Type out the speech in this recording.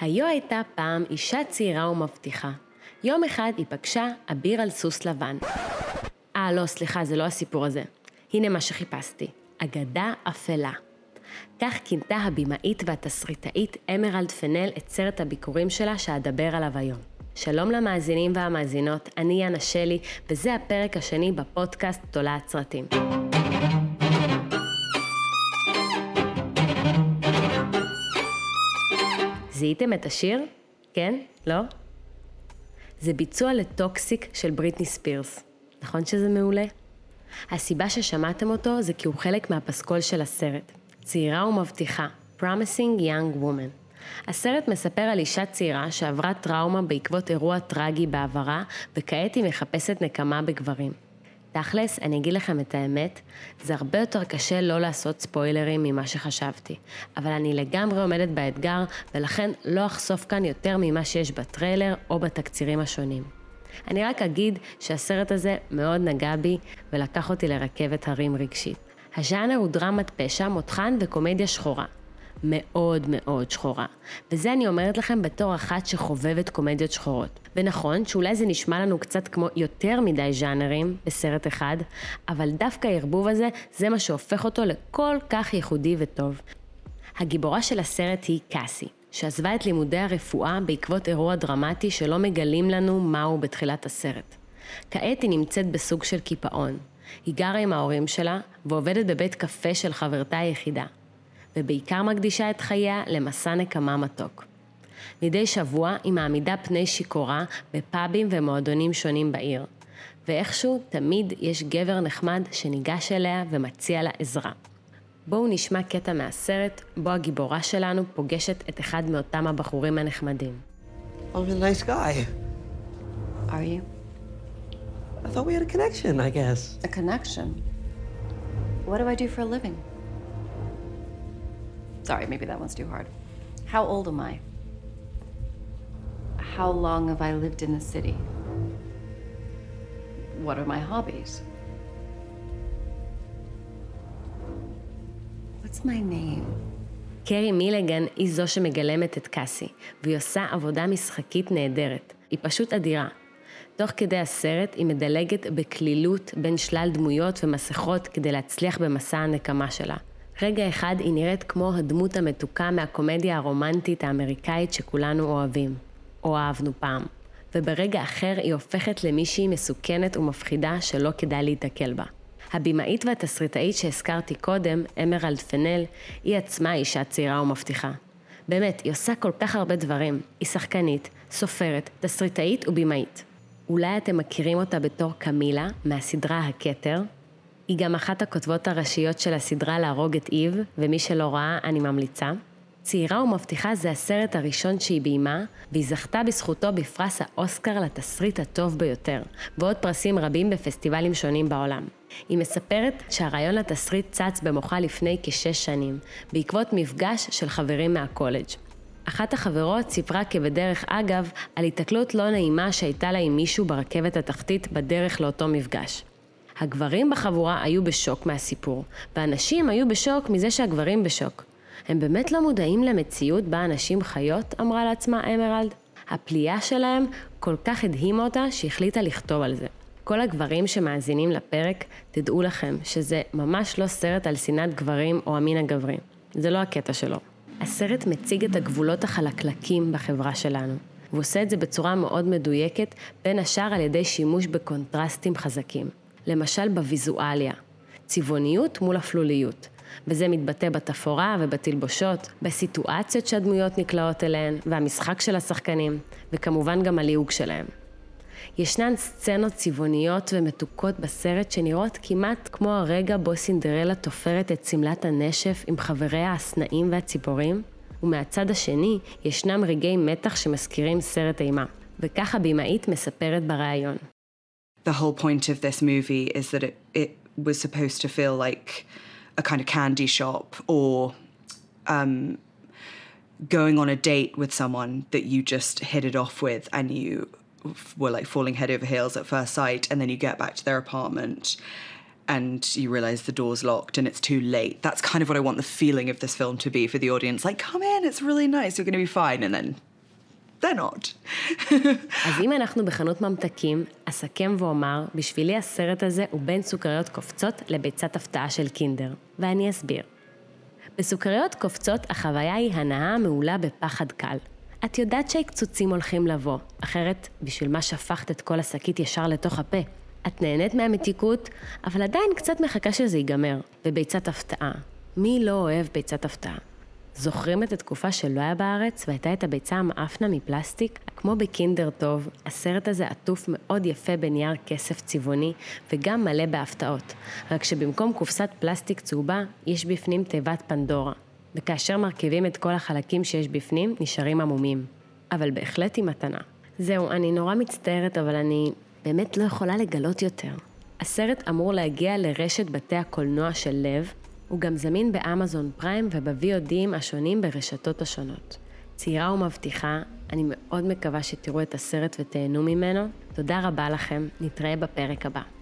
היו הייתה פעם אישה צעירה ומבטיחה. יום אחד היא פגשה אביר על סוס לבן. אה, לא, סליחה, זה לא הסיפור הזה. הנה מה שחיפשתי. אגדה אפלה. כך כינתה הבמאית והתסריטאית אמרלד פנל את סרט הביקורים שלה שאדבר עליו היום. שלום למאזינים והמאזינות, אני יאנה שלי, וזה הפרק השני בפודקאסט תולעת סרטים. זיהיתם את השיר? כן? לא? זה ביצוע לטוקסיק של בריטני ספירס. נכון שזה מעולה? הסיבה ששמעתם אותו זה כי הוא חלק מהפסקול של הסרט. צעירה ומבטיחה, Promising Young Woman. הסרט מספר על אישה צעירה שעברה טראומה בעקבות אירוע טרגי בעברה, וכעת היא מחפשת נקמה בגברים. תכלס, אני אגיד לכם את האמת, זה הרבה יותר קשה לא לעשות ספוילרים ממה שחשבתי, אבל אני לגמרי עומדת באתגר, ולכן לא אחשוף כאן יותר ממה שיש בטריילר או בתקצירים השונים. אני רק אגיד שהסרט הזה מאוד נגע בי ולקח אותי לרכבת הרים רגשית. הז'אנר הוא דרמת פשע, מותחן וקומדיה שחורה. מאוד מאוד שחורה. וזה אני אומרת לכם בתור אחת שחובבת קומדיות שחורות. ונכון שאולי זה נשמע לנו קצת כמו יותר מדי ז'אנרים בסרט אחד, אבל דווקא הערבוב הזה זה מה שהופך אותו לכל כך ייחודי וטוב. הגיבורה של הסרט היא קאסי, שעזבה את לימודי הרפואה בעקבות אירוע דרמטי שלא מגלים לנו מהו בתחילת הסרט. כעת היא נמצאת בסוג של קיפאון. היא גרה עם ההורים שלה ועובדת בבית קפה של חברתה היחידה. ובעיקר מקדישה את חייה למסע נקמה מתוק. מדי שבוע היא מעמידה פני שיכורה בפאבים ומועדונים שונים בעיר, ואיכשהו תמיד יש גבר נחמד שניגש אליה ומציע לה עזרה. בואו נשמע קטע מהסרט, בו הגיבורה שלנו פוגשת את אחד מאותם הבחורים הנחמדים. I'm a nice guy. Are you? I thought we had a connection, I guess. A connection? What do I do for a living? Sorry, maybe that one's too hard. How old am I? How long have I lived in the city? What are my hobbies? What's my name? קרי מילגן היא זו שמגלמת את קאסי, והיא עושה עבודה משחקית נהדרת. היא פשוט אדירה. תוך כדי הסרט היא מדלגת בקלילות בין שלל דמויות ומסכות כדי להצליח במסע הנקמה שלה. רגע אחד היא נראית כמו הדמות המתוקה מהקומדיה הרומנטית האמריקאית שכולנו אוהבים, או אהבנו פעם. וברגע אחר היא הופכת למישהי מסוכנת ומפחידה שלא כדאי להיתקל בה. הבמאית והתסריטאית שהזכרתי קודם, אמרלד פנל, היא עצמה אישה צעירה ומבטיחה. באמת, היא עושה כל כך הרבה דברים. היא שחקנית, סופרת, תסריטאית ובמאית. אולי אתם מכירים אותה בתור קמילה, מהסדרה הכתר, היא גם אחת הכותבות הראשיות של הסדרה להרוג את איב, ומי שלא ראה, אני ממליצה. צעירה ומבטיחה זה הסרט הראשון שהיא ביימה, והיא זכתה בזכותו בפרס האוסקר לתסריט הטוב ביותר, ועוד פרסים רבים בפסטיבלים שונים בעולם. היא מספרת שהרעיון לתסריט צץ במוחה לפני כשש שנים, בעקבות מפגש של חברים מהקולג'. אחת החברות סיפרה כבדרך אגב על התקלות לא נעימה שהייתה לה עם מישהו ברכבת התחתית בדרך לאותו מפגש. הגברים בחבורה היו בשוק מהסיפור, והנשים היו בשוק מזה שהגברים בשוק. הם באמת לא מודעים למציאות בה הנשים חיות, אמרה לעצמה אמרלד. הפליאה שלהם כל כך הדהימה אותה שהחליטה לכתוב על זה. כל הגברים שמאזינים לפרק, תדעו לכם שזה ממש לא סרט על שנאת גברים או המין הגברי. זה לא הקטע שלו. הסרט מציג את הגבולות החלקלקים בחברה שלנו. והוא עושה את זה בצורה מאוד מדויקת, בין השאר על ידי שימוש בקונטרסטים חזקים. למשל בוויזואליה, צבעוניות מול אפלוליות, וזה מתבטא בתפאורה ובתלבושות, בסיטואציות שהדמויות נקלעות אליהן, והמשחק של השחקנים, וכמובן גם הליהוג שלהם. ישנן סצנות צבעוניות ומתוקות בסרט שנראות כמעט כמו הרגע בו סינדרלה תופרת את שמלת הנשף עם חבריה הסנאים והציפורים, ומהצד השני ישנם רגעי מתח שמזכירים סרט אימה, וכך הבמאית מספרת בריאיון. The whole point of this movie is that it, it was supposed to feel like a kind of candy shop or um, going on a date with someone that you just hit it off with and you were like falling head over heels at first sight and then you get back to their apartment and you realize the door's locked and it's too late. That's kind of what I want the feeling of this film to be for the audience. Like, come in, it's really nice, you're going to be fine. And then they're not. אז אם אנחנו בחנות ממתקים, אסכם ואומר, בשבילי הסרט הזה הוא בין סוכריות קופצות לביצת הפתעה של קינדר, ואני אסביר. בסוכריות קופצות החוויה היא הנאה מעולה בפחד קל. את יודעת שהקצוצים הולכים לבוא, אחרת בשביל מה שפכת את כל השקית ישר לתוך הפה? את נהנית מהמתיקות, אבל עדיין קצת מחכה שזה ייגמר. וביצת הפתעה. מי לא אוהב ביצת הפתעה? זוכרים את התקופה שלא היה בארץ והייתה את הביצה המאפנה מפלסטיק? כמו בקינדר טוב, הסרט הזה עטוף מאוד יפה בנייר כסף צבעוני וגם מלא בהפתעות. רק שבמקום קופסת פלסטיק צהובה, יש בפנים תיבת פנדורה. וכאשר מרכיבים את כל החלקים שיש בפנים, נשארים עמומים. אבל בהחלט היא מתנה. זהו, אני נורא מצטערת, אבל אני באמת לא יכולה לגלות יותר. הסרט אמור להגיע לרשת בתי הקולנוע של לב, הוא גם זמין באמזון פריים וב-VODים השונים ברשתות השונות. צעירה ומבטיחה, אני מאוד מקווה שתראו את הסרט ותהנו ממנו. תודה רבה לכם, נתראה בפרק הבא.